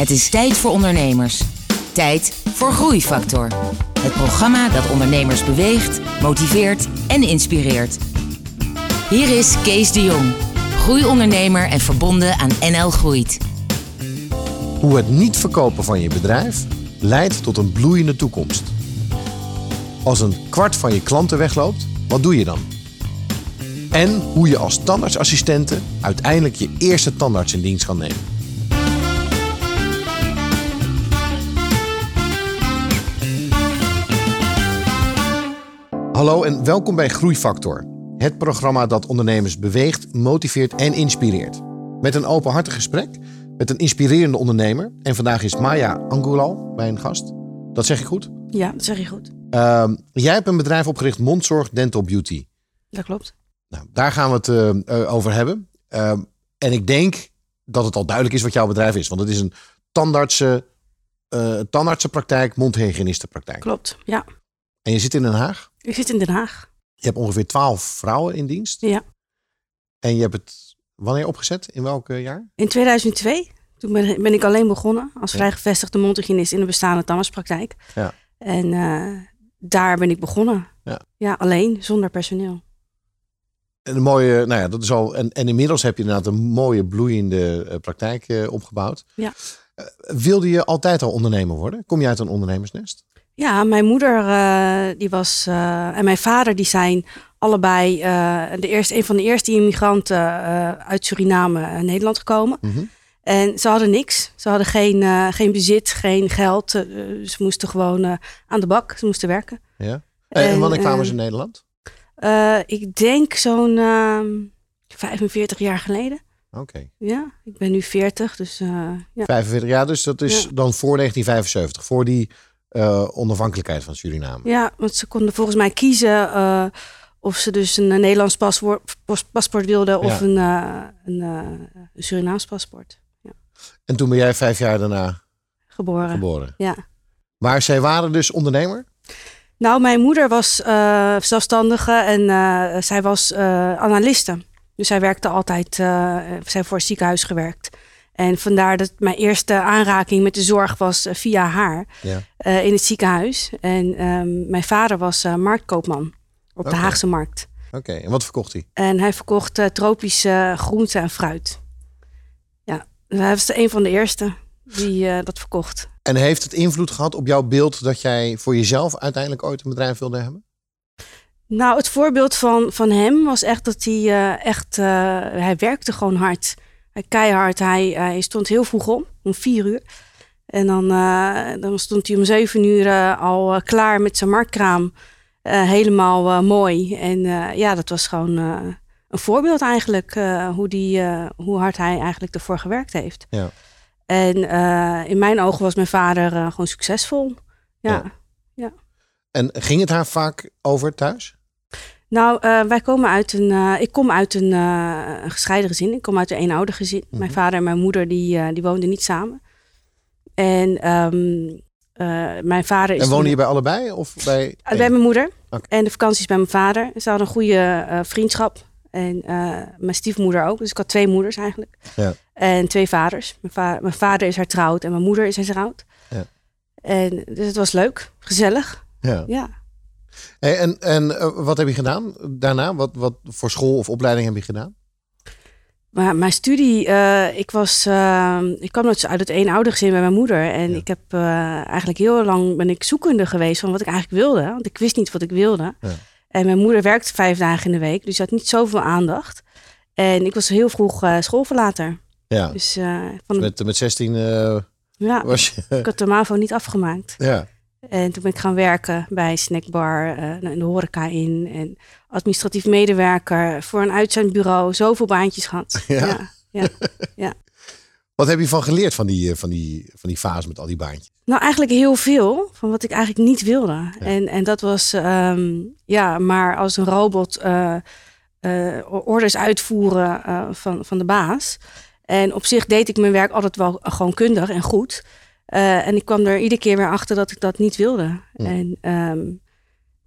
Het is tijd voor ondernemers. Tijd voor Groeifactor. Het programma dat ondernemers beweegt, motiveert en inspireert. Hier is Kees de Jong, groeiondernemer en verbonden aan NL Groeit. Hoe het niet verkopen van je bedrijf leidt tot een bloeiende toekomst. Als een kwart van je klanten wegloopt, wat doe je dan? En hoe je als tandartsassistente uiteindelijk je eerste tandarts in dienst kan nemen. Hallo en welkom bij Groeifactor. Het programma dat ondernemers beweegt, motiveert en inspireert. Met een openhartig gesprek met een inspirerende ondernemer. En vandaag is Maya Angulal mijn gast. Dat zeg ik goed? Ja, dat zeg je goed. Ehm, jij hebt een bedrijf opgericht, Mondzorg Dental Beauty. Dat klopt. Nou, daar gaan we het eh, eh, over hebben. Ehm, en ik denk dat het al duidelijk is wat jouw bedrijf is. Want het is een tandartsen, eh, tandartsenpraktijk, mondhygiënistenpraktijk. Klopt, ja. En je zit in Den Haag. Ik zit in Den Haag. Je hebt ongeveer twaalf vrouwen in dienst. Ja. En je hebt het wanneer opgezet? In welk eh, jaar? In 2002, toen ben, ben ik alleen begonnen als Ja. vrijgevestigde mondhygiënist in de bestaande tandartspraktijk. Ja. En eh, daar ben ik begonnen. Ja. alleen, zonder personeel. En een mooie, nou ja, dat is al. En, en inmiddels heb je inderdaad een mooie bloeiende eh, praktijk opgebouwd. Ja. Wilde je altijd al ondernemer worden? Kom je uit een ondernemersnest? Ja, mijn moeder eh, die was, eh, en mijn vader die zijn allebei eh, de eerste, een van de eerste immigranten uit Suriname naar Nederland gekomen. Mhm. En ze hadden niks. Ze hadden geen, geen bezit, geen geld. Ze moesten gewoon aan de bak. Ze moesten werken. Ja. En, en wanneer En, kwamen ze in Nederland? Ik denk zo'n ehm 45 jaar geleden. Oké. Ja, ik ben nu 40, dus ja. 45 jaar, dus dat is Ja. dan voor 1975, voor die eh, onafhankelijkheid van Suriname. ja, want ze konden volgens mij kiezen eh, of ze dus een Nederlands paspoort, pas- paspoort wilden of Ja. een, eh, een, een Surinaams paspoort. En toen ben jij vijf jaar daarna Geboren. geboren. Ja. Maar zij waren dus ondernemer? Nou, mijn moeder was zelfstandige en zij was analiste. Dus zij werkte altijd, zij heeft voor het ziekenhuis gewerkt. En vandaar dat mijn eerste aanraking met de zorg was eh, via haar Ja. eh, in het ziekenhuis. En ehm, mijn vader was eh, marktkoopman op de Haagse markt. Oké, en wat verkocht hij? En hij verkocht tropische groenten en fruit. Ja, hij was een van de eerste die dat verkocht. En heeft het invloed gehad op jouw beeld dat jij voor jezelf uiteindelijk ooit een bedrijf wilde hebben? Nou, het voorbeeld van, van hem was echt dat hij echt, hij werkte gewoon hard. Hij keihard. Hij, hij stond heel vroeg om, om vier uur. En dan, eh, dan stond hij om zeven uur eh, al eh, klaar met zijn marktkraam. Eh, helemaal eh, mooi. En eh, ja, dat was gewoon eh, een voorbeeld eigenlijk. eh, hoe, die, eh, hoe hard hij eigenlijk ervoor gewerkt heeft. Ja. En eh, in mijn ogen was mijn vader eh, gewoon succesvol. ja. Ja. En ging het haar vaak over thuis? Nou, eh, wij komen uit een. eh, ik kom uit een, eh, een gescheiden gezin. Ik kom uit een eenouder gezin. Mhm. Mijn vader en mijn moeder die, die woonden niet samen. En ehm, eh, mijn vader is. En wonen je bij allebei? Of bij, bij mijn moeder. En de vakanties bij mijn vader. Ze hadden een goede vriendschap. En mijn stiefmoeder ook. Dus ik had twee moeders eigenlijk. Ja. En twee vaders. Mijn, va- mijn vader is hertrouwd en mijn moeder is hertrouwd. Ja. En dus het was leuk, gezellig. Ja. Ja. Hey, en en eh, wat heb je gedaan daarna? Wat, wat voor school of opleiding heb je gedaan? Maar mijn studie, eh, ik was, eh, ik kwam uit uit het eenouder gezin bij mijn moeder. En Ja. ik heb eh, eigenlijk heel lang ben ik zoekende geweest van wat ik eigenlijk wilde. Want ik wist niet wat ik wilde. Ja. En mijn moeder werkte vijf dagen in de week, dus ze had niet zoveel aandacht. En ik was heel vroeg schoolverlater. Ja, Dus met, met 16 eh, ja, was je... ik had de MAVO niet afgemaakt. ja. En toen ben ik gaan werken bij snackbar, eh in de horeca in. En administratief medewerker voor een uitzendbureau. Zoveel baantjes gehad. Ja. ja, ja. Wat heb je van geleerd van die, eh, van, die, van die fase met al die baantjes? Nou, eigenlijk heel veel van wat ik eigenlijk niet wilde. En, en dat was, ehm, ja, maar als een robot eh, orders uitvoeren van, van de baas. En op zich deed ik mijn werk altijd wel gewoon kundig en goed. Eh, en ik kwam er iedere keer weer achter dat ik dat niet wilde. Ja. En ehm,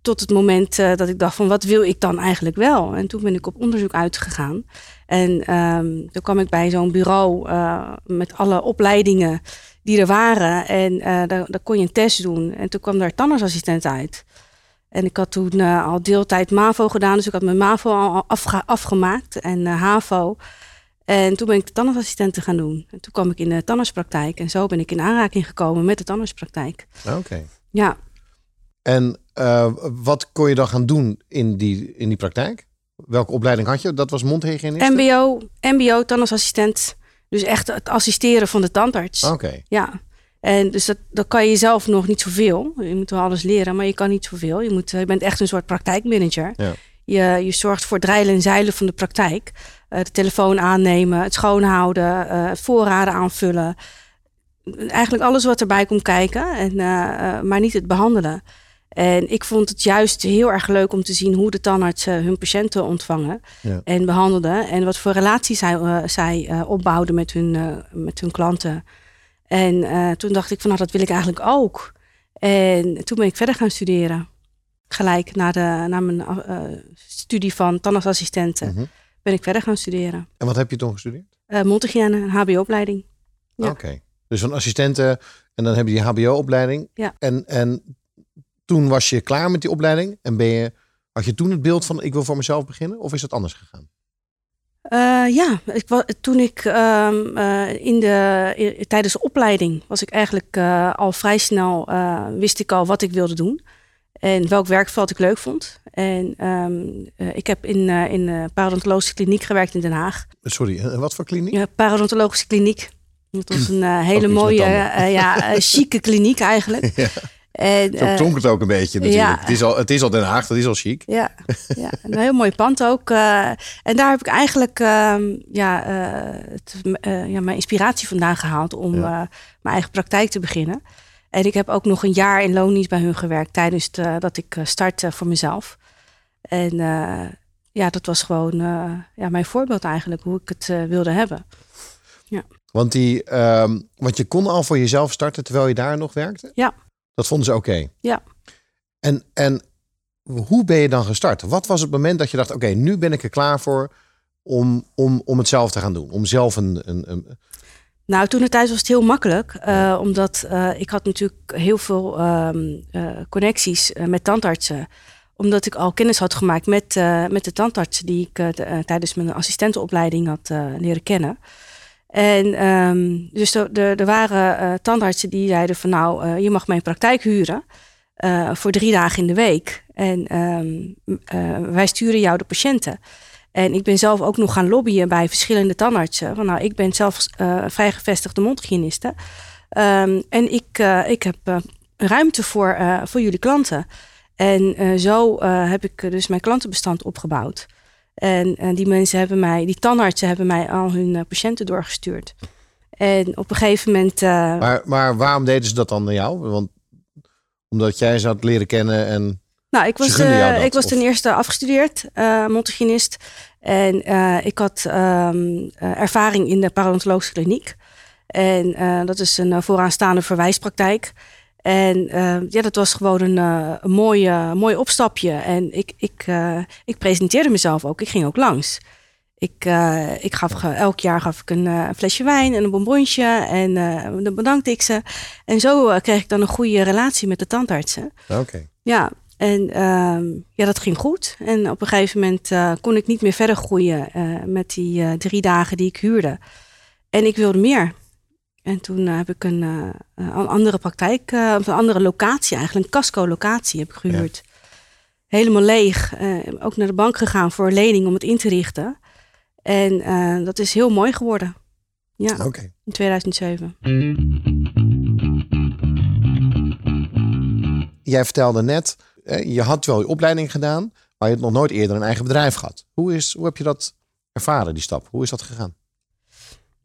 tot het moment eh, dat ik dacht van wat wil ik dan eigenlijk wel? En toen ben ik op onderzoek uitgegaan. En ehm, toen kwam ik bij zo'n bureau met alle opleidingen die er waren. En daar, daar, kon je een test doen. En toen kwam daar tandartsassistent uit. En ik had toen al deeltijd MAVO gedaan. Dus ik had mijn MAVO al afgemaakt en HAVO. En toen ben ik de tandartsassistenten gaan doen. En toen kwam ik in de tandartspraktijk. En zo ben ik in aanraking gekomen met de tandartspraktijk. Oké. Ja. En uh, wat kon je dan gaan doen in die, in die praktijk? Welke opleiding had je? Dat was mondhygiënist? MBO, MBO, tandartsassistent. Dus echt het assisteren van de tandarts. Oké. Ja. En dus dat, dat kan je zelf nog niet zoveel. Je moet wel alles leren, maar je kan niet zoveel. Je, moet, je bent echt een soort praktijkmanager. Ja. Je, je zorgt voor het rijlen en zeilen van de praktijk. Uh, de telefoon aannemen, het schoonhouden, uh, voorraden aanvullen. Eigenlijk alles wat erbij komt kijken, en, uh, maar niet het behandelen. En ik vond het juist heel erg leuk om te zien hoe de tandartsen hun patiënten ontvangen ja. en behandelden. En wat voor relaties zij, zij opbouwden met hun, met hun klanten. En toen dacht ik van nou, dat wil ik eigenlijk ook. En toen ben ik verder gaan studeren gelijk na, de, na mijn uh, studie van tandartsassistenten Mhm. ben ik verder gaan studeren. En wat heb je toen gestudeerd? Uh, Mondhygiëne, een hbo-opleiding. Ja. Oké. Dus van assistenten en dan heb je die hbo-opleiding. Ja. En, en toen was je klaar met die opleiding en ben je, had je toen het beeld van ik wil voor mezelf beginnen? Of is het anders gegaan? Uh, ja, ik, toen ik um, uh, in de, in, tijdens de opleiding was ik eigenlijk uh, al vrij snel, wist ik al wat ik wilde doen. En welk werkveld ik leuk vond. En um, uh, ik heb in, uh, in de parodontologische kliniek gewerkt in Den Haag. Sorry, wat voor kliniek? Ja, parodontologische kliniek. Dat was een uh, hele mooie, ja, chique kliniek eigenlijk. ja. En, Zo klonk het ook een beetje natuurlijk. Ja. Het, is al, het is al Den Haag, dat is al chic. Ja, ja een heel mooi pand ook. en daar heb ik eigenlijk ja, het, ja, mijn inspiratie vandaan gehaald om ja. mijn eigen praktijk te beginnen. En ik heb ook nog een jaar in loondienst bij hun gewerkt tijdens de, dat ik startte voor mezelf. En uh, ja, dat was gewoon uh, ja, mijn voorbeeld eigenlijk, hoe ik het uh, wilde hebben. Ja. Want, die, um, want je kon al voor jezelf starten terwijl je daar nog werkte? Ja. Dat vonden ze oké? Okay. Ja. En, en hoe ben je dan gestart? Wat was het moment dat je dacht, oké, okay, nu ben ik er klaar voor om, om, om het zelf te gaan doen? Om zelf een, een, een nou, toen het thuis was het heel makkelijk. Uh, omdat uh, ik had natuurlijk heel veel um, uh, connecties met tandartsen. Omdat ik al kennis had gemaakt met, met de tandartsen die ik de, tijdens mijn assistentenopleiding had leren kennen. En um, dus er, er, er waren tandartsen die zeiden van nou, je mag mijn praktijk huren. voor drie dagen in de week. En um, wij sturen jou de patiënten. En ik ben zelf ook nog gaan lobbyen bij verschillende tandartsen. Van, nou, ik ben zelf uh, vrijgevestigde mondhygiëniste. Um, en ik, uh, ik heb uh, ruimte voor, voor jullie klanten. En zo heb ik dus mijn klantenbestand opgebouwd. En die mensen hebben mij, die tandartsen hebben mij al hun patiënten doorgestuurd. En op een gegeven moment. maar, maar waarom deden ze dat dan naar jou? Want omdat jij ze had leren kennen en. Nou, ik was, uh, ik was ten eerste afgestudeerd, uh, mondhygiënist. En uh, ik had um, ervaring in de parodontologische kliniek. En dat is een vooraanstaande verwijspraktijk. En ja, dat was gewoon een, een mooie, mooi opstapje. En ik, ik, ik presenteerde mezelf ook. Ik ging ook langs. Ik, ik gaf elk jaar gaf ik een flesje wijn en een bonbonsje. En dan bedankte ik ze. En zo kreeg ik dan een goede relatie met de tandartsen. Oké. Okay. Ja, en uh, ja, dat ging goed. En op een gegeven moment uh, kon ik niet meer verder groeien uh, met die uh, drie dagen die ik huurde. En ik wilde meer. En toen heb ik een, een andere praktijk, of een andere locatie eigenlijk, een casco-locatie heb ik gehuurd. Ja. Helemaal leeg. ook naar de bank gegaan voor een lening om het in te richten. En dat is heel mooi geworden. Ja, okay. in 2007. Jij vertelde net, je had wel je opleiding gedaan, maar je had nog nooit eerder een eigen bedrijf gehad. Hoe, is, hoe heb je dat ervaren, die stap? Hoe is dat gegaan?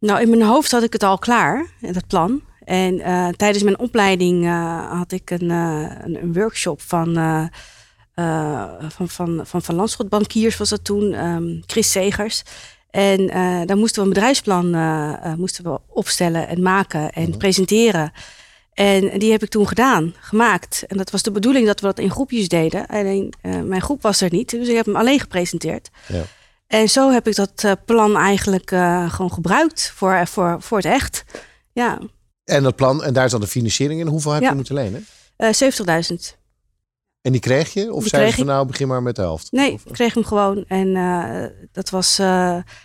Nou, in mijn hoofd had ik het al klaar, dat plan. En uh, tijdens mijn opleiding uh, had ik een, uh, een, workshop van, van, van, van, van landschotbankiers, was dat toen, um, Chris Segers. En daar moesten we een bedrijfsplan moesten we opstellen en maken en Mhm. presenteren. En die heb ik toen gedaan, gemaakt. En dat was de bedoeling dat we dat in groepjes deden. Alleen uh, mijn groep was er niet, dus ik heb hem alleen gepresenteerd. Ja. En zo heb ik dat plan eigenlijk gewoon gebruikt voor, voor, voor het echt. Ja. En dat plan, en daar is dan de financiering in. Hoeveel heb je moeten lenen? 70.000. En die kreeg je? Of zei je van nou, begin maar met de helft? Nee, ik kreeg hem gewoon. En dat was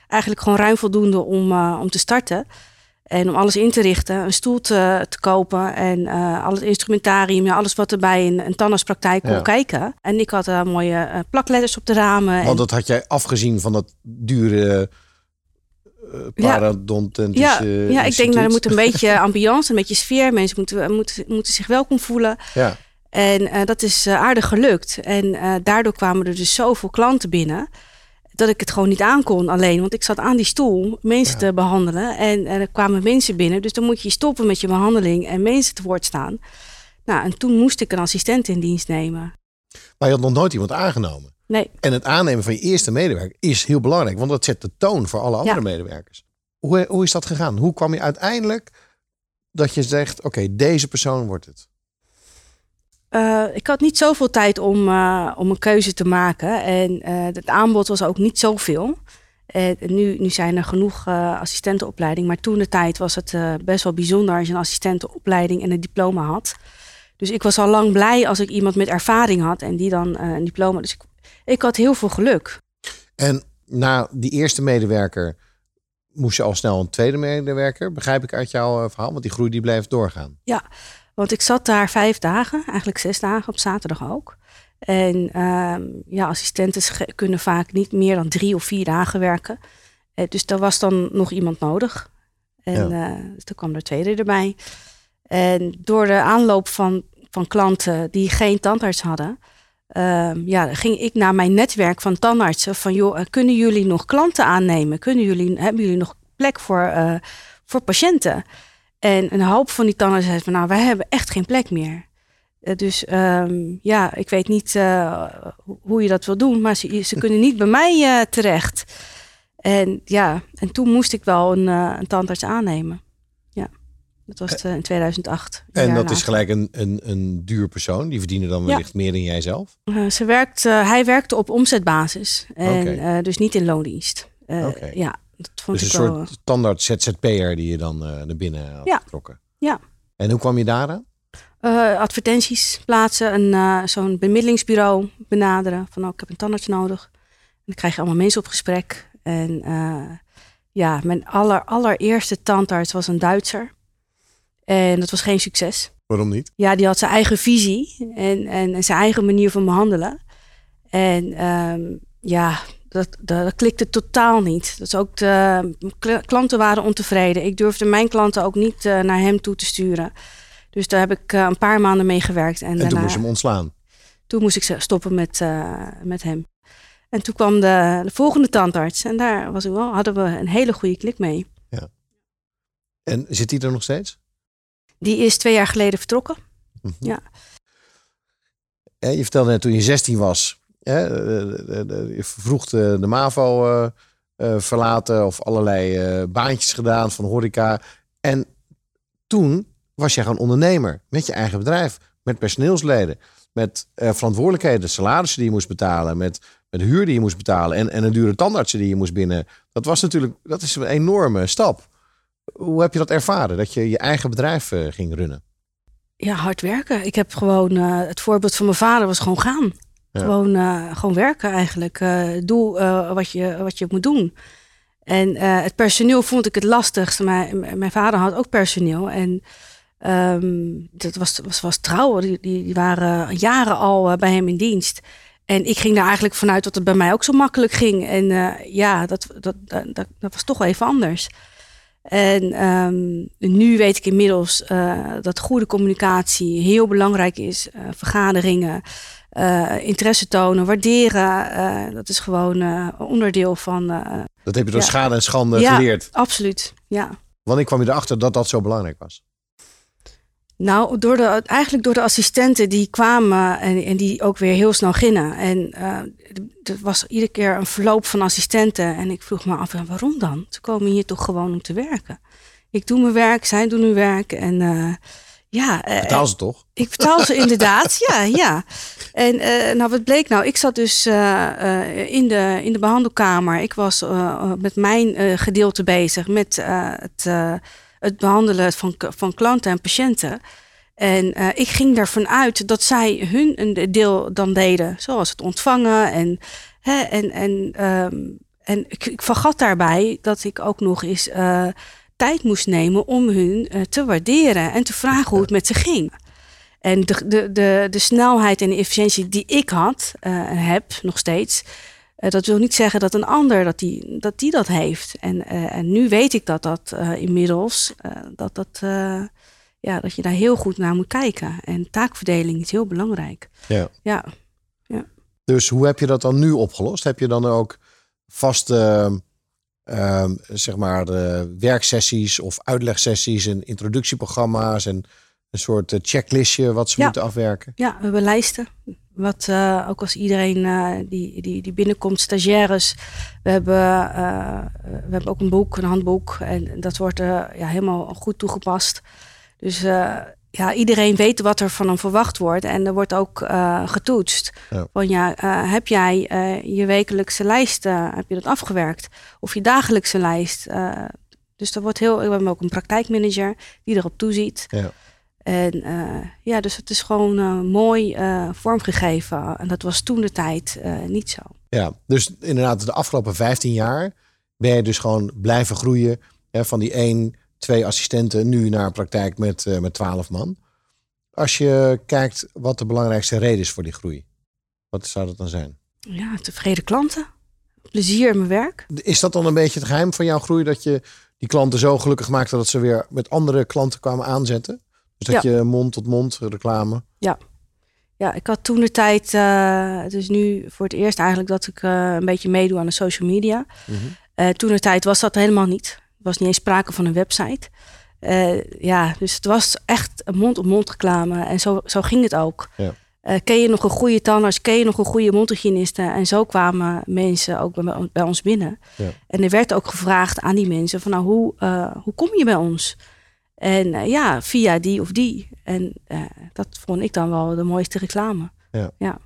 eigenlijk gewoon ruim voldoende om, om te starten. En om alles in te richten, een stoel te, te kopen en uh, al het instrumentarium, ja, alles wat er bij een, een tandartspraktijk kon kijken. En ik had uh, mooie uh, plakletters op de ramen. Want dat had jij afgezien van dat dure parodontentische ja, ja, ik denk nou, er moet een beetje ambiance, een beetje sfeer. Mensen moeten, moeten, moeten zich welkom voelen. Ja. En dat is aardig gelukt. En daardoor kwamen er dus zoveel klanten binnen dat ik het gewoon niet aankon alleen. Want ik zat aan die stoel mensen te behandelen. En, er kwamen mensen binnen. Dus dan moet je stoppen met je behandeling en mensen te woord staan. Nou, en toen moest ik een assistent in dienst nemen. Maar je had nog nooit iemand aangenomen. Nee. En het aannemen van je eerste medewerker is heel belangrijk. Want dat zet de toon voor alle andere medewerkers. Hoe, hoe is dat gegaan? Hoe kwam je uiteindelijk dat je zegt, oké, deze persoon wordt het? Uh, ik had niet zoveel tijd om, uh, om een keuze te maken. En uh, het aanbod was ook niet zoveel. En nu, nu zijn er genoeg assistentenopleiding. Maar toen de tijd was het best wel bijzonder als je een assistentenopleiding en een diploma had. Dus ik was al lang blij als ik iemand met ervaring had en die dan een diploma. Dus ik, ik had heel veel geluk. En na die eerste medewerker moest je al snel een tweede medewerker, begrijp ik uit jouw verhaal, want die groei die bleef doorgaan. Ja, want ik zat daar vijf dagen, eigenlijk zes dagen, op zaterdag ook. En uh, ja, assistenten kunnen vaak niet meer dan drie of vier dagen werken. Uh, dus daar was dan nog iemand nodig. En ja. uh, toen kwam er tweede erbij. En door de aanloop van, van klanten die geen tandarts hadden, ehm, ja, ging ik naar mijn netwerk van tandartsen. Van joh, eh, kunnen jullie nog klanten aannemen? Kunnen jullie, hebben jullie nog plek voor, voor patiënten? En een hoop van die tandartsen zei van nou, wij hebben echt geen plek meer. Uh, dus um, ja, ik weet niet uh, hoe je dat wil doen, maar ze, ze kunnen niet bij mij uh, terecht. En ja, en toen moest ik wel een, een tandarts aannemen. Ja, dat was in 2008. En dat later. is gelijk een, een, een duur persoon, die verdienen dan wellicht ja. meer dan jij zelf? ze werkt, hij werkte op omzetbasis, en, okay. dus niet in loondienst. Okay. Ja, dus een soort wel... standaard ZZP'er die je dan uh, naar binnen had ja. getrokken. Ja. En hoe kwam je daar aan? Uh, advertenties plaatsen, uh, zo'n bemiddelingsbureau benaderen. Van, oh, ik heb een tandarts nodig. En dan krijg je allemaal mensen op gesprek. En ja, mijn aller, allereerste tandarts was een Duitser. En dat was geen succes. Waarom niet? Ja, die had zijn eigen visie en, en, en zijn eigen manier van behandelen. En um, ja, dat, dat, dat, klikte totaal niet. Dat is ook de, klanten waren ontevreden. Ik durfde mijn klanten ook niet uh, naar hem toe te sturen. Dus daar heb ik uh, een paar maanden mee gewerkt. En, en daarna, toen moest je hem ontslaan? Toen moest ik stoppen met, uh, met hem. En toen kwam de, de, volgende tandarts. En daar was ik wel, hadden we een hele goede klik mee. Ja. En zit hij er nog steeds? Die is twee jaar geleden vertrokken. Mhm. Ja. Je vertelde net toen je 16 was, Je vroeg de, de MAVO uh, uh, verlaten of allerlei uh, baantjes gedaan van horeca. En toen was jij gewoon ondernemer met je eigen bedrijf, met personeelsleden, met verantwoordelijkheden, salarissen die je moest betalen, met, met huur die je moest betalen en, en een dure tandartsen die je moest binnen. Dat was natuurlijk, dat is een enorme stap. Hoe heb je dat ervaren, dat je je eigen bedrijf ging runnen? Ja, hard werken. Ik heb gewoon, het voorbeeld van mijn vader was gewoon gaan. Gewoon, uh, gewoon werken eigenlijk. Uh, doe uh, wat, je, wat je moet doen. En het personeel vond ik het lastigst. Mijn, mijn vader had ook personeel. En um, dat was, was, was trouw. Die, die, waren jaren al bij hem in dienst. En ik ging daar eigenlijk vanuit dat het bij mij ook zo makkelijk ging. En ja, dat, dat, dat, dat, was toch wel even anders. En um, nu weet ik inmiddels dat goede communicatie heel belangrijk is. vergaderingen uh, interesse tonen, waarderen. Uh, dat is gewoon uh, onderdeel van. dat heb je door ja. schade en schande ja, geleerd. Absoluut. Ja. Wanneer kwam je erachter dat dat zo belangrijk was? Nou, door de, eigenlijk door de assistenten die kwamen en, en die ook weer heel snel gingen. En er was iedere keer een verloop van assistenten. En ik vroeg me af, waarom dan? Ze komen hier toch gewoon om te werken. Ik doe mijn werk, zij doen hun werk. En Ja, Betaal ze toch? Ik betaal ze inderdaad, ja, ja. En nou, wat bleek nou? Ik zat dus in, de, in de behandelkamer. Ik was met mijn gedeelte bezig met het, het behandelen van, van klanten en patiënten. En ik ging ervan uit dat zij hun een deel dan deden, zoals het ontvangen. En, hè, en, en, um, en ik, ik, vergat daarbij dat ik ook nog eens tijd moest nemen om hun uh, te waarderen en te vragen hoe het met ze ging. En de, de, de, de snelheid en de efficiëntie die ik had en heb nog steeds, dat wil niet zeggen dat een ander dat die dat, die dat heeft. En, en nu weet ik dat dat inmiddels, dat dat ja, dat je daar heel goed naar moet kijken. En taakverdeling is heel belangrijk. Ja. ja. ja. Dus hoe heb je dat dan nu opgelost? Heb je dan ook vaste, uh, zeg maar, werksessies of uitlegsessies en introductieprogramma's en een soort eh, checklistje wat ze moeten afwerken? Ja, we hebben lijsten. Wat uh, ook als iedereen uh, die, die, die binnenkomt, stagiaires. We hebben, uh, we hebben ook een boek, een handboek. En dat wordt ja, helemaal goed toegepast. Dus ja, iedereen weet wat er van hem verwacht wordt. En er wordt ook uh, getoetst. Ja. Van ja, uh, heb jij je wekelijkse lijst, heb je dat afgewerkt? Of je dagelijkse lijst? dus er wordt heel, we hebben ook een praktijkmanager die erop toeziet. Ja. En ja, dus het is gewoon mooi vormgegeven. En dat was toen de tijd niet zo. Ja, dus inderdaad, de afgelopen 15 jaar ben je dus gewoon blijven groeien. Hè, van die één twee assistenten nu naar een praktijk met, uh, met 12 man. Als je kijkt wat de belangrijkste reden is voor die groei, wat zou dat dan zijn? Ja, tevreden klanten, plezier in mijn werk. Is dat dan een beetje het geheim van jouw groei dat je die klanten zo gelukkig maakte dat ze weer met andere klanten kwamen aanzetten? Dus dat je mond tot mond reclame. Ja. Ja, ik had toen de tijd, uh, het is nu voor het eerst eigenlijk dat ik uh, een beetje meedoe aan de social media. Mm -hmm. toen de tijd was dat helemaal niet was niet eens sprake van een website. Uh, ja, dus het was echt een mond-op-mond reclame. En zo, zo ging het ook. Ja. Uh, ken je nog een goede tandarts? Ken je nog een goede mondhygiëniste? En zo kwamen mensen ook bij, bij ons binnen. Ja. En er werd ook gevraagd aan die mensen van nou, hoe, uh, hoe kom je bij ons? En ja, via die of die. En dat vond ik dan wel de mooiste reclame. Ja. ja.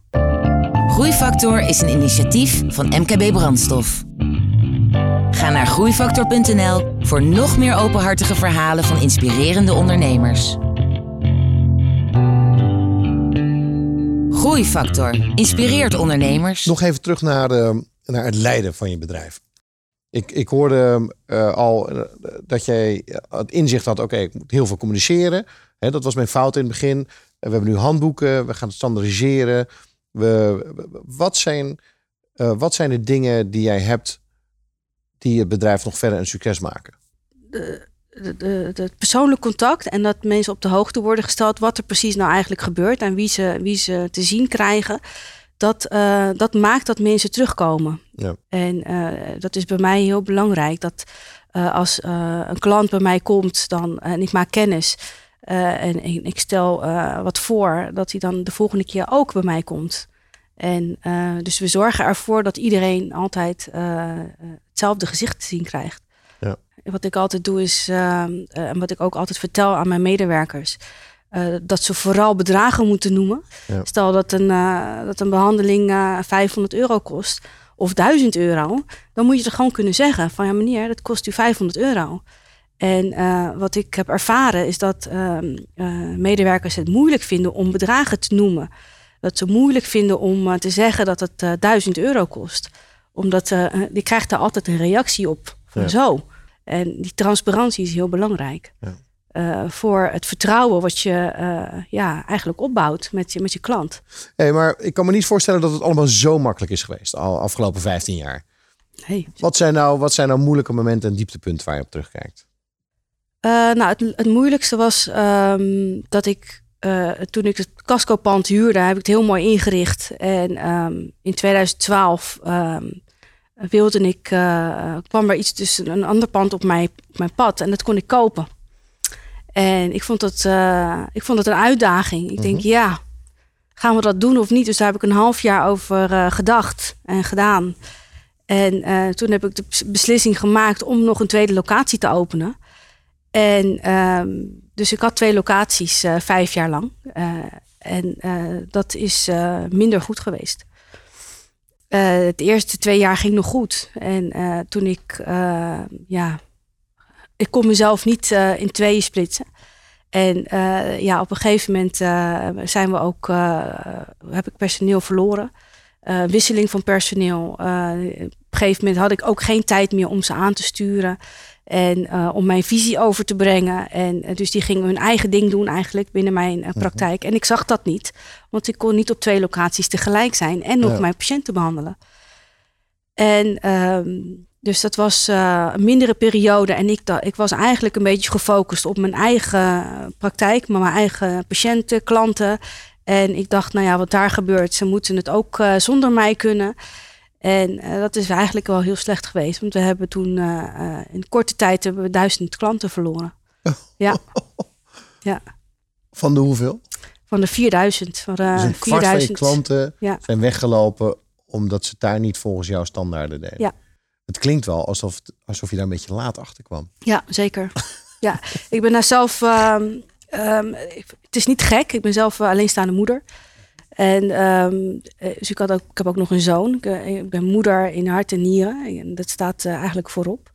Groeifactor is een initiatief van MKB Brandstof. Ga naar groeifactor.nl voor nog meer openhartige verhalen van inspirerende ondernemers. Groeifactor inspireert ondernemers. Nog even terug naar, de, naar het leiden van je bedrijf. Ik, ik hoorde uh, al uh, dat jij het inzicht had, oké, ik moet heel veel communiceren. Dat was mijn fout in het begin. We hebben nu handboeken, we gaan het standaardiseren. We, wat, zijn, wat zijn de dingen die jij hebt die het bedrijf nog verder een succes maken? De, de, het persoonlijk contact en dat mensen op de hoogte worden gesteld wat er precies nou eigenlijk gebeurt en wie ze, wie ze te zien krijgen. Dat, uh, dat maakt dat mensen terugkomen. Ja. En uh, dat is bij mij heel belangrijk. Dat uh, als een klant bij mij komt dan, en ik maak kennis en, en, ik stel wat voor, dat hij dan de volgende keer ook bij mij komt. En dus we zorgen ervoor dat iedereen altijd hetzelfde gezicht te zien krijgt. Ja. Wat ik altijd doe is, uh, en wat ik ook altijd vertel aan mijn medewerkers, dat ze vooral bedragen moeten noemen. Ja. Stel dat een, dat een behandeling 500 euro kost of 1000 euro, dan moet je er gewoon kunnen zeggen van ja meneer, dat kost u 500 euro. En wat ik heb ervaren is dat ehm, medewerkers het moeilijk vinden om bedragen te noemen. Dat ze moeilijk vinden om te zeggen dat het 1000 euro kost omdat uh, die krijgt daar altijd een reactie op. Van zo. En die transparantie is heel belangrijk. Ja. Uh, voor het vertrouwen wat je uh, ja, eigenlijk opbouwt met je, met je klant. Hey, maar ik kan me niet voorstellen dat het allemaal zo makkelijk is geweest. Al afgelopen 15 jaar. Hey. Wat, zijn nou, wat zijn nou moeilijke momenten en dieptepunten waar je op terugkijkt? nou, het, het moeilijkste was um, dat ik toen ik het Casco-pand huurde, heb ik het heel mooi ingericht. En um, in 2012 um, wilde ik, uh, kwam er iets tussen een ander pand op mijn, op mijn pad en dat kon ik kopen. En ik vond het, uh, ik vond het een uitdaging. Ik denk, mhm. ja, gaan we dat doen of niet? Dus daar heb ik een half jaar over gedacht en gedaan. En toen heb ik de beslissing gemaakt om nog een tweede locatie te openen. En ehm, dus ik had twee locaties vijf jaar lang. en dat is minder goed geweest. de eerste twee jaar ging nog goed. En toen ik, ja, ik kon mezelf niet in tweeën splitsen. En ja, op een gegeven moment zijn we ook, heb ik personeel verloren. wisseling van personeel. op een gegeven moment had ik ook geen tijd meer om ze aan te sturen. En uh, om mijn visie over te brengen. En uh, dus die gingen hun eigen ding doen eigenlijk binnen mijn uh, praktijk. En ik zag dat niet. Want ik kon niet op twee locaties tegelijk zijn en nog ja. mijn patiënten behandelen. En um, dus dat was een mindere periode. En ik, ik was eigenlijk een beetje gefocust op mijn eigen praktijk. Maar mijn eigen patiënten, klanten. En ik dacht, nou ja, wat daar gebeurt, ze moeten het ook zonder mij kunnen. En uh, dat is eigenlijk wel heel slecht geweest. Want we hebben toen uh, uh, in korte tijd hebben we duizend klanten verloren. Ja. ja. Van de hoeveel? Van de 4000. Van de dus een 4000. kwart van je klanten ja. zijn weggelopen omdat ze daar niet volgens jouw standaarden deden. Ja. Het klinkt wel alsof, alsof je daar een beetje laat achter kwam. Ja, zeker. ja, ik ben daar zelf. Um, um, het is niet gek. Ik ben zelf alleenstaande moeder. En um, dus ik, had ook, ik heb ook nog een zoon. Ik, ik ben moeder in hart en nieren. En dat staat uh, eigenlijk voorop.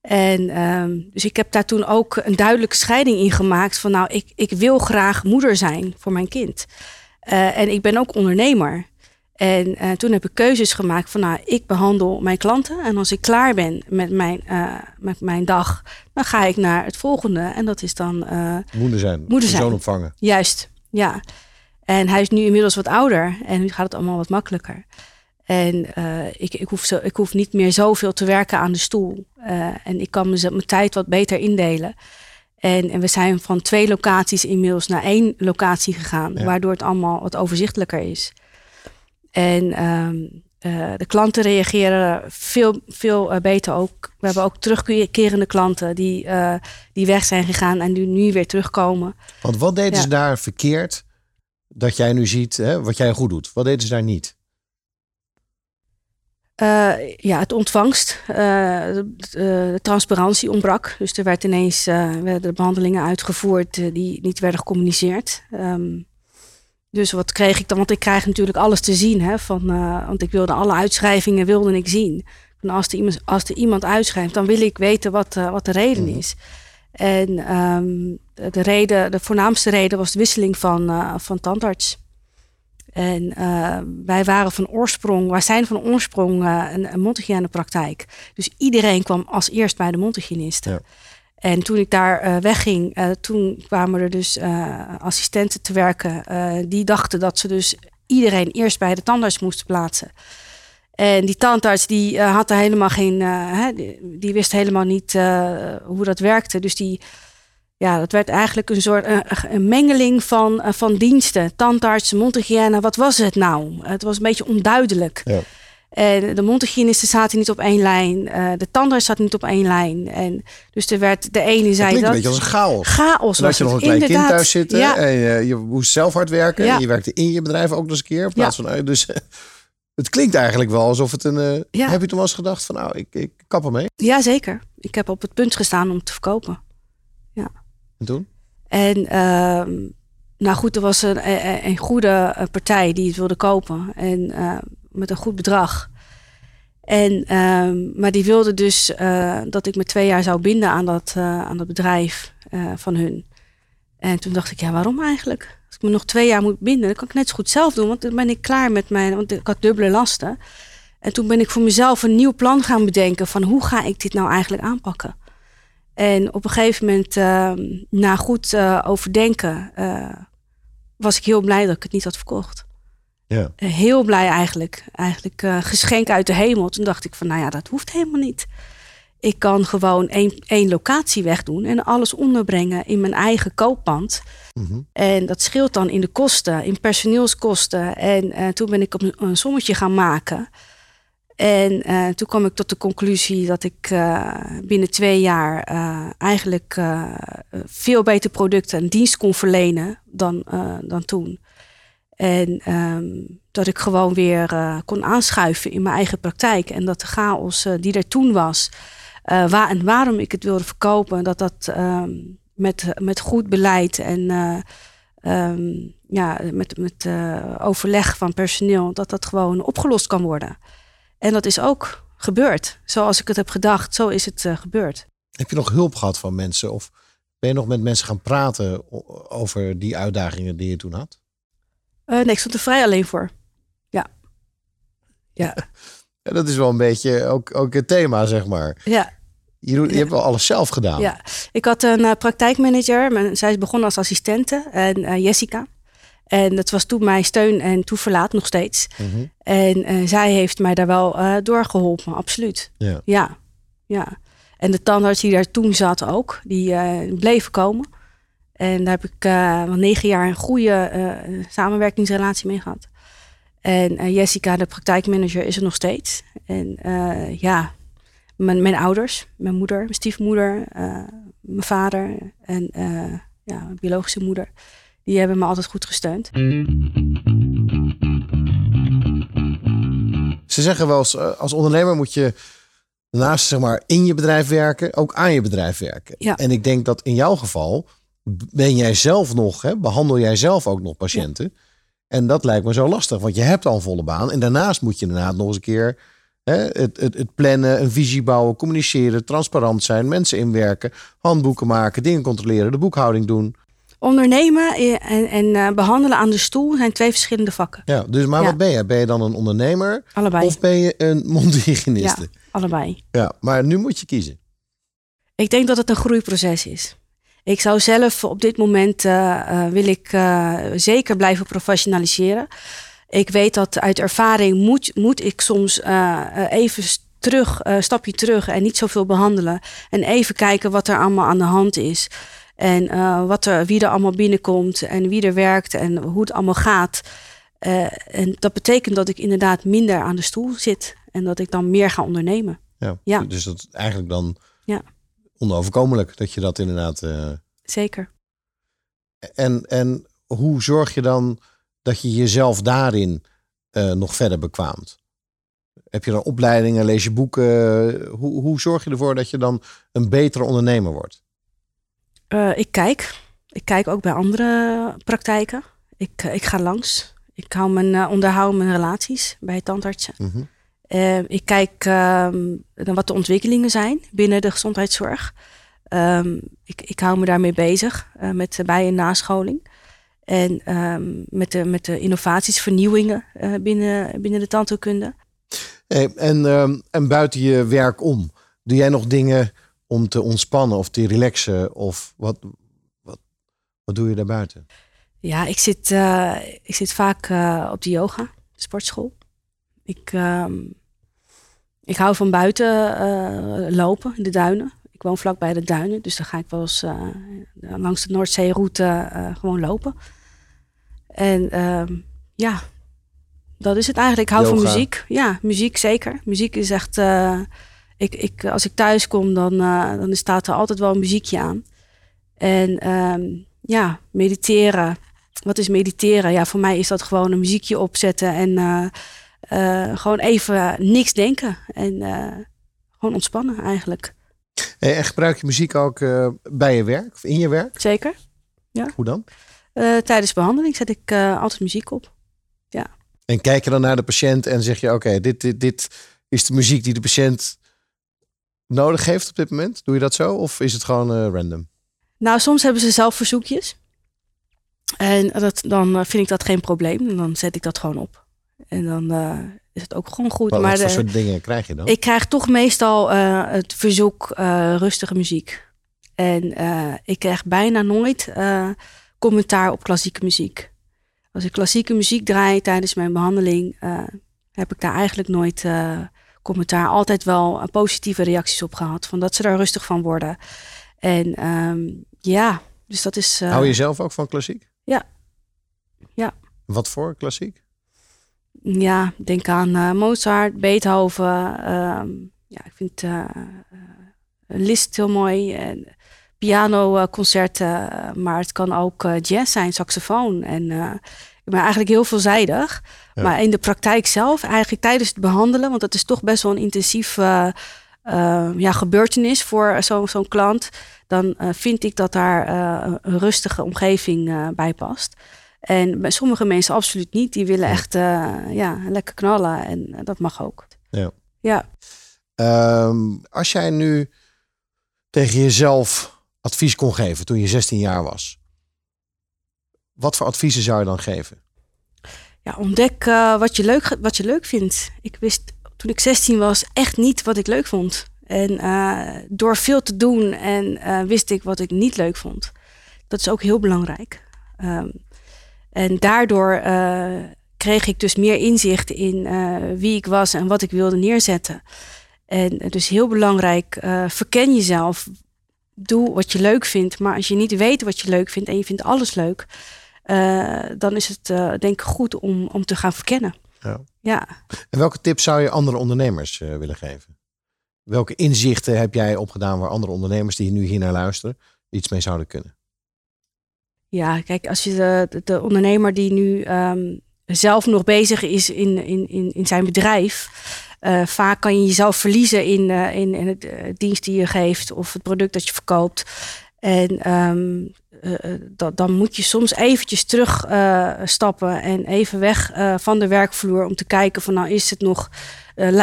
En um, dus ik heb daar toen ook een duidelijke scheiding in gemaakt. Van nou, ik, ik wil graag moeder zijn voor mijn kind. Uh, en ik ben ook ondernemer. En uh, toen heb ik keuzes gemaakt van nou, ik behandel mijn klanten. En als ik klaar ben met mijn, met mijn dag, dan ga ik naar het volgende. En dat is dan... moeder zijn, moeder zijn. zoon opvangen. Juist, ja. En hij is nu inmiddels wat ouder en nu gaat het allemaal wat makkelijker. En uh, ik, ik, hoef zo, ik hoef niet meer zoveel te werken aan de stoel. Uh, en ik kan mijn tijd wat beter indelen. En, en we zijn van twee locaties inmiddels naar één locatie gegaan, ja. waardoor het allemaal wat overzichtelijker is. En um, uh, de klanten reageren veel, veel beter ook. We hebben ook terugkerende klanten die, die weg zijn gegaan en die nu weer terugkomen. Want wat deden ja. ze daar verkeerd? Dat jij nu ziet hè, wat jij goed doet? Wat deden ze daar niet? Uh, ja, het ontvangst. Uh, de, de, transparantie ontbrak. Dus er werd ineens uh, werden de behandelingen uitgevoerd die niet werden gecommuniceerd. Um, dus wat kreeg ik dan? Want ik krijg natuurlijk alles te zien. Hè, van, want ik wilde alle uitschrijvingen wilde ik zien. En als er iemand, als er iemand uitschrijft, dan wil ik weten wat, wat de reden mm. En um, de, reden, de voornaamste reden was de wisseling van, uh, van tandarts. En uh, wij waren van oorsprong, wij zijn van oorsprong uh, een, een mondhygiënepraktijk. Dus iedereen kwam als eerst bij de mondhygiënist. Ja. En toen ik daar wegging, toen kwamen er dus assistenten te werken. die dachten dat ze dus iedereen eerst bij de tandarts moesten plaatsen. En die tandarts die uh, had er helemaal geen, uh, die, die, wist helemaal niet uh, hoe dat werkte. Dus die, ja, dat werd eigenlijk een soort een mengeling van, van diensten. Tandarts, mondhygiëne, wat was het nou? Het was een beetje onduidelijk. Ja. En de mondhygiënisten zaten niet op één lijn. de tandarts zat niet op één lijn. En dus er werd de ene zei dat. een beetje als een chaos. Chaos. Als je nog een klein inderdaad. kind thuis zitten ja. en je, je moest zelf hard werken. Ja. En je werkte in je bedrijf ook nog eens een keer. In plaats van dus het klinkt eigenlijk wel alsof het een. Uh, ja. Heb je toen wel eens gedacht van nou, ik, ik kap ermee? Ja, zeker. Ik heb op het punt gestaan om te verkopen. Ja. En toen? En uh, nou goed, er was een, een, een, goede partij die het wilde kopen. En uh, met een goed bedrag. En, ehm, maar die wilde dus eh, dat ik me twee jaar zou binden aan dat, aan dat bedrijf van hun. En toen dacht ik, ja, waarom eigenlijk? Als ik me nog twee jaar moet binden, dan kan ik net zo goed zelf doen. Want dan ben ik klaar met mijn. Want ik had dubbele lasten. En toen ben ik voor mezelf een nieuw plan gaan bedenken van hoe ga ik dit nou eigenlijk aanpakken. En op een gegeven moment, uh, na goed uh, overdenken, uh, was ik heel blij dat ik het niet had verkocht. Ja. heel blij eigenlijk. Eigenlijk geschenk uit de hemel. Toen dacht ik van, nou ja, dat hoeft helemaal niet. Ik kan gewoon één, één locatie wegdoen en alles onderbrengen in mijn eigen kooppand. Mm-hmm. En dat scheelt dan in de kosten, in personeelskosten. En uh, toen ben ik op een, een, sommetje gaan maken. En uh, toen kwam ik tot de conclusie dat ik uh, binnen twee jaar eigenlijk veel beter producten en dienst kon verlenen dan, dan toen. En um, dat ik gewoon weer kon aanschuiven in mijn eigen praktijk. En dat de chaos die er toen was, uh, waar en waarom ik het wilde verkopen, dat dat, um, met, met goed beleid en ehm, ja, met, met overleg van personeel, dat dat gewoon opgelost kan worden. En dat is ook gebeurd. Zoals ik het heb gedacht, zo is het gebeurd. Heb je nog hulp gehad van mensen? Of ben je nog met mensen gaan praten over die uitdagingen die je toen had? nee, ik stond er vrij alleen voor. Ja. Ja. dat is wel een beetje ook, ook het thema, zeg maar. Ja. Je, doet, je hebt wel alles zelf gedaan. Ja, ik had een uh, praktijkmanager. Zij is begonnen als assistente. En uh, Jessica. En dat was toen mijn steun en toeverlaat nog steeds. Mhm. En uh, zij heeft mij daar wel doorgeholpen, absoluut. Ja. ja. ja. En de tandarts die daar toen zat ook, die bleef komen. En daar heb ik wel negen jaar een goede samenwerkingsrelatie mee gehad. En Jessica, de praktijkmanager, is er nog steeds. En ja, mijn, mijn ouders, mijn moeder, mijn stiefmoeder, uh, mijn vader en ja, mijn biologische moeder. Die hebben me altijd goed gesteund. Ze zeggen wel eens, eh, als ondernemer moet je naast zeg maar in je bedrijf werken, ook aan je bedrijf werken. Ja. En ik denk dat in jouw geval ben jij zelf nog, hè, behandel jij zelf ook nog patiënten. En dat lijkt me zo lastig, want je hebt al een volle baan. En daarnaast moet je inderdaad nog eens een keer het, het, het, plannen, een visie bouwen, communiceren, transparant zijn, mensen inwerken, handboeken maken, dingen controleren, de boekhouding doen. Ondernemen en, en uh, behandelen aan de stoel zijn twee verschillende vakken. Ja, dus maar wat ben je? Ben je dan een ondernemer? Allebei. Of ben je een mondhygiëniste? Ja, allebei. Ja, maar nu moet je kiezen. Ik denk dat het een groeiproces is. Ik zou zelf op dit moment uh, uh, wil ik zeker blijven professionaliseren ik weet dat uit ervaring moet, moet ik soms even terug, stapje terug en niet zoveel behandelen. En even kijken wat er allemaal aan de hand is. En uh, wat er, wie er allemaal binnenkomt en wie er werkt en hoe het allemaal gaat. en dat betekent dat ik inderdaad minder aan de stoel zit en dat ik dan meer ga ondernemen. Ja, ja. dus dat eigenlijk dan ja. Onoverkomelijk dat je dat inderdaad. Zeker. En, en hoe zorg je dan dat je jezelf daarin uh, nog verder bekwaamt? Heb je dan opleidingen, lees je boeken? Hoe, hoe zorg je ervoor dat je dan een betere ondernemer wordt? Uh, ik kijk. Ik kijk ook bij andere praktijken. Ik, ik ga langs. Ik hou mijn, onderhoud mijn relaties bij tandartsen. Mm -hmm. Ik kijk um, naar wat de ontwikkelingen zijn binnen de gezondheidszorg. Um, ik, ik hou me daarmee bezig met bij- en nascholing. En um, met, de, met de innovaties, vernieuwingen uh, binnen, binnen de tandheelkunde. Hey, en, en buiten je werk om, doe jij nog dingen om te ontspannen of te relaxen? Of wat, wat, wat doe je daarbuiten? Ja, ik zit, ik zit vaak op de yoga, sportschool. Ik, um, ik hou van buiten lopen in de duinen. Ik woon vlak bij de duinen, dus dan ga ik wel eens uh, langs de Noordzeeroute uh, gewoon lopen. En uh, ja, dat is het eigenlijk. Ik hou Yoga. van muziek. Ja, muziek zeker. Muziek is echt. Ik, ik, als ik thuis kom, dan, dan staat er altijd wel een muziekje aan. En ehm, ja, mediteren. Wat is mediteren? Ja, voor mij is dat gewoon een muziekje opzetten en gewoon even niks denken. En gewoon ontspannen eigenlijk. En gebruik je muziek ook bij je werk of in je werk? Zeker. Ja. Hoe dan? Tijdens behandeling zet ik altijd muziek op. Ja. En kijk je dan naar de patiënt en zeg je: Oké, okay, dit, dit, dit is de muziek die de patiënt nodig heeft op dit moment? Doe je dat zo of is het gewoon random? Nou, soms hebben ze zelf verzoekjes. En dat, dan vind ik dat geen probleem. En dan zet ik dat gewoon op. En dan is het ook gewoon goed. Wat, maar wat voor soort dingen krijg je dan? Ik krijg toch meestal uh, het verzoek uh, rustige muziek. En ik krijg bijna nooit commentaar op klassieke muziek. Als ik klassieke muziek draai tijdens mijn behandeling, heb ik daar eigenlijk nooit commentaar. Altijd wel positieve reacties op gehad. Van dat ze daar rustig van worden. En um, ja, dus dat is. Hou je zelf ook van klassiek? Ja. Ja. Wat voor klassiek? Ja, denk aan uh, Mozart, Beethoven. Uh, ja, ik vind uh, Liszt heel mooi. En pianoconcerten, maar het kan ook jazz zijn, saxofoon. En ik ben eigenlijk heel veelzijdig. Ja. Maar in de praktijk zelf, eigenlijk tijdens het behandelen, want dat is toch best wel een intensief ja, gebeurtenis voor zo'n klant, dan vind ik dat daar een rustige omgeving bij past. En bij sommige mensen absoluut niet. Die willen echt ja, lekker knallen en dat mag ook. Ja. ja. Ehm, als jij nu tegen jezelf advies kon geven toen je 16 jaar was, wat voor adviezen zou je dan geven? Ja, ontdek uh, wat, je leuk, wat je leuk vindt. Ik wist toen ik 16 was echt niet wat ik leuk vond. En door veel te doen en wist ik wat ik niet leuk vond. Dat is ook heel belangrijk. Um, en daardoor kreeg ik dus meer inzicht in wie ik was en wat ik wilde neerzetten. En dus heel belangrijk, verken jezelf. Doe wat je leuk vindt. Maar als je niet weet wat je leuk vindt en je vindt alles leuk, uh, dan is het uh, denk ik goed om, om te gaan verkennen. Ja. ja. En welke tips zou je andere ondernemers uh, willen geven? Welke inzichten heb jij opgedaan waar andere ondernemers die nu hier naar luisteren iets mee zouden kunnen? Ja, kijk, als je de, de ondernemer die nu um, zelf nog bezig is in, in, in, in zijn bedrijf, vaak kan je jezelf verliezen in, in, in het dienst die je geeft of het product dat je verkoopt. En uh, dat, dan moet je soms eventjes terugstappen uh, en even weg uh, van de werkvloer om te kijken van nou is het nog,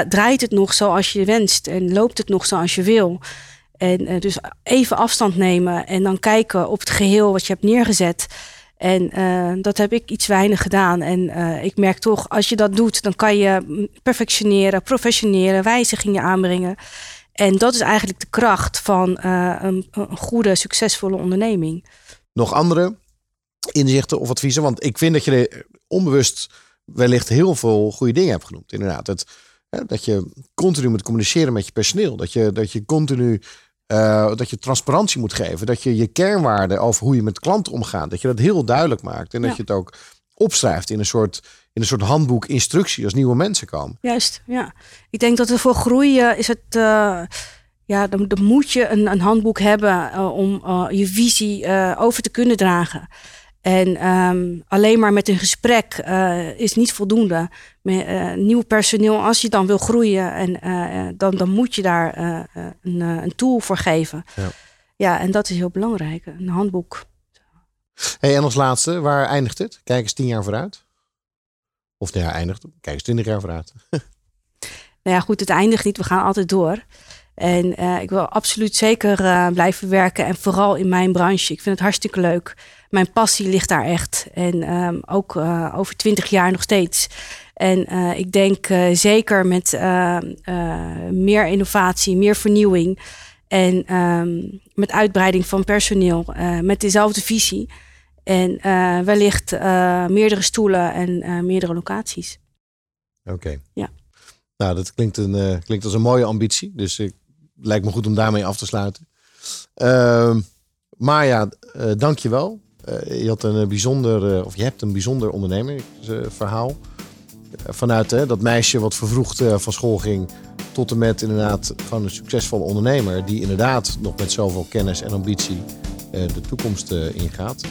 draait het nog zoals je wenst en loopt het nog zoals je wil. En dus even afstand nemen en dan kijken op het geheel wat je hebt neergezet. En dat heb ik iets weinig gedaan. En ik merk toch, als je dat doet, dan kan je perfectioneren, professioneren, wijzigingen aanbrengen. En dat is eigenlijk de kracht van een, een goede, succesvolle onderneming nog andere inzichten of adviezen? Want ik vind dat je onbewust wellicht heel veel goede dingen hebt genoemd. Inderdaad, dat je continu moet communiceren met je personeel. Dat je, dat je continu uh, dat je transparantie moet geven. Dat je je kernwaarden over hoe je met klanten omgaat. Dat je dat heel duidelijk maakt. En dat je het ook opschrijft in een soort, in een soort handboek instructie als nieuwe mensen komen. Juist, ja. Ik denk dat er voor groeien is het. Uh ja, dan, dan, moet je een, een handboek hebben uh, om je visie over te kunnen dragen. En um, alleen maar met een gesprek is niet voldoende. Met nieuw personeel, als je dan wil groeien, en, dan, dan moet je daar een, een, tool voor geven. Ja. ja, en dat is heel belangrijk, een handboek. Hey, en als laatste, waar eindigt het? Kijk eens tien jaar vooruit. Of ja, eindigt, kijk eens twintig jaar vooruit. nou ja, goed, het eindigt niet. We gaan altijd door. En ik wil absoluut zeker blijven werken. En vooral in mijn branche. Ik vind het hartstikke leuk. Mijn passie ligt daar echt. En um, ook uh, over twintig jaar nog steeds. En ik denk zeker met meer innovatie, meer vernieuwing. En um, met uitbreiding van personeel. met dezelfde visie. En wellicht meerdere stoelen en meerdere locaties. Oké. Okay. Ja. Nou, dat klinkt, een, klinkt als een mooie ambitie. Dus ik lijkt me goed om daarmee af te sluiten. Uh, Maya, uh, dank je. Uh, je had een bijzonder, uh, of je hebt een bijzonder ondernemersverhaal. vanuit dat meisje wat vervroegd van school ging, tot en met inderdaad gewoon een succesvolle ondernemer. Die inderdaad nog met zoveel kennis en ambitie de toekomst ingaat.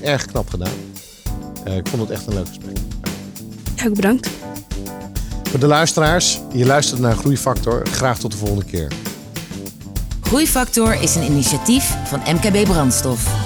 erg knap gedaan. ik vond het echt een leuk gesprek. Ja, bedankt. Voor de luisteraars, je luistert naar Groeifactor. Graag tot de volgende keer. Groeifactor is een initiatief van MKB Brandstof.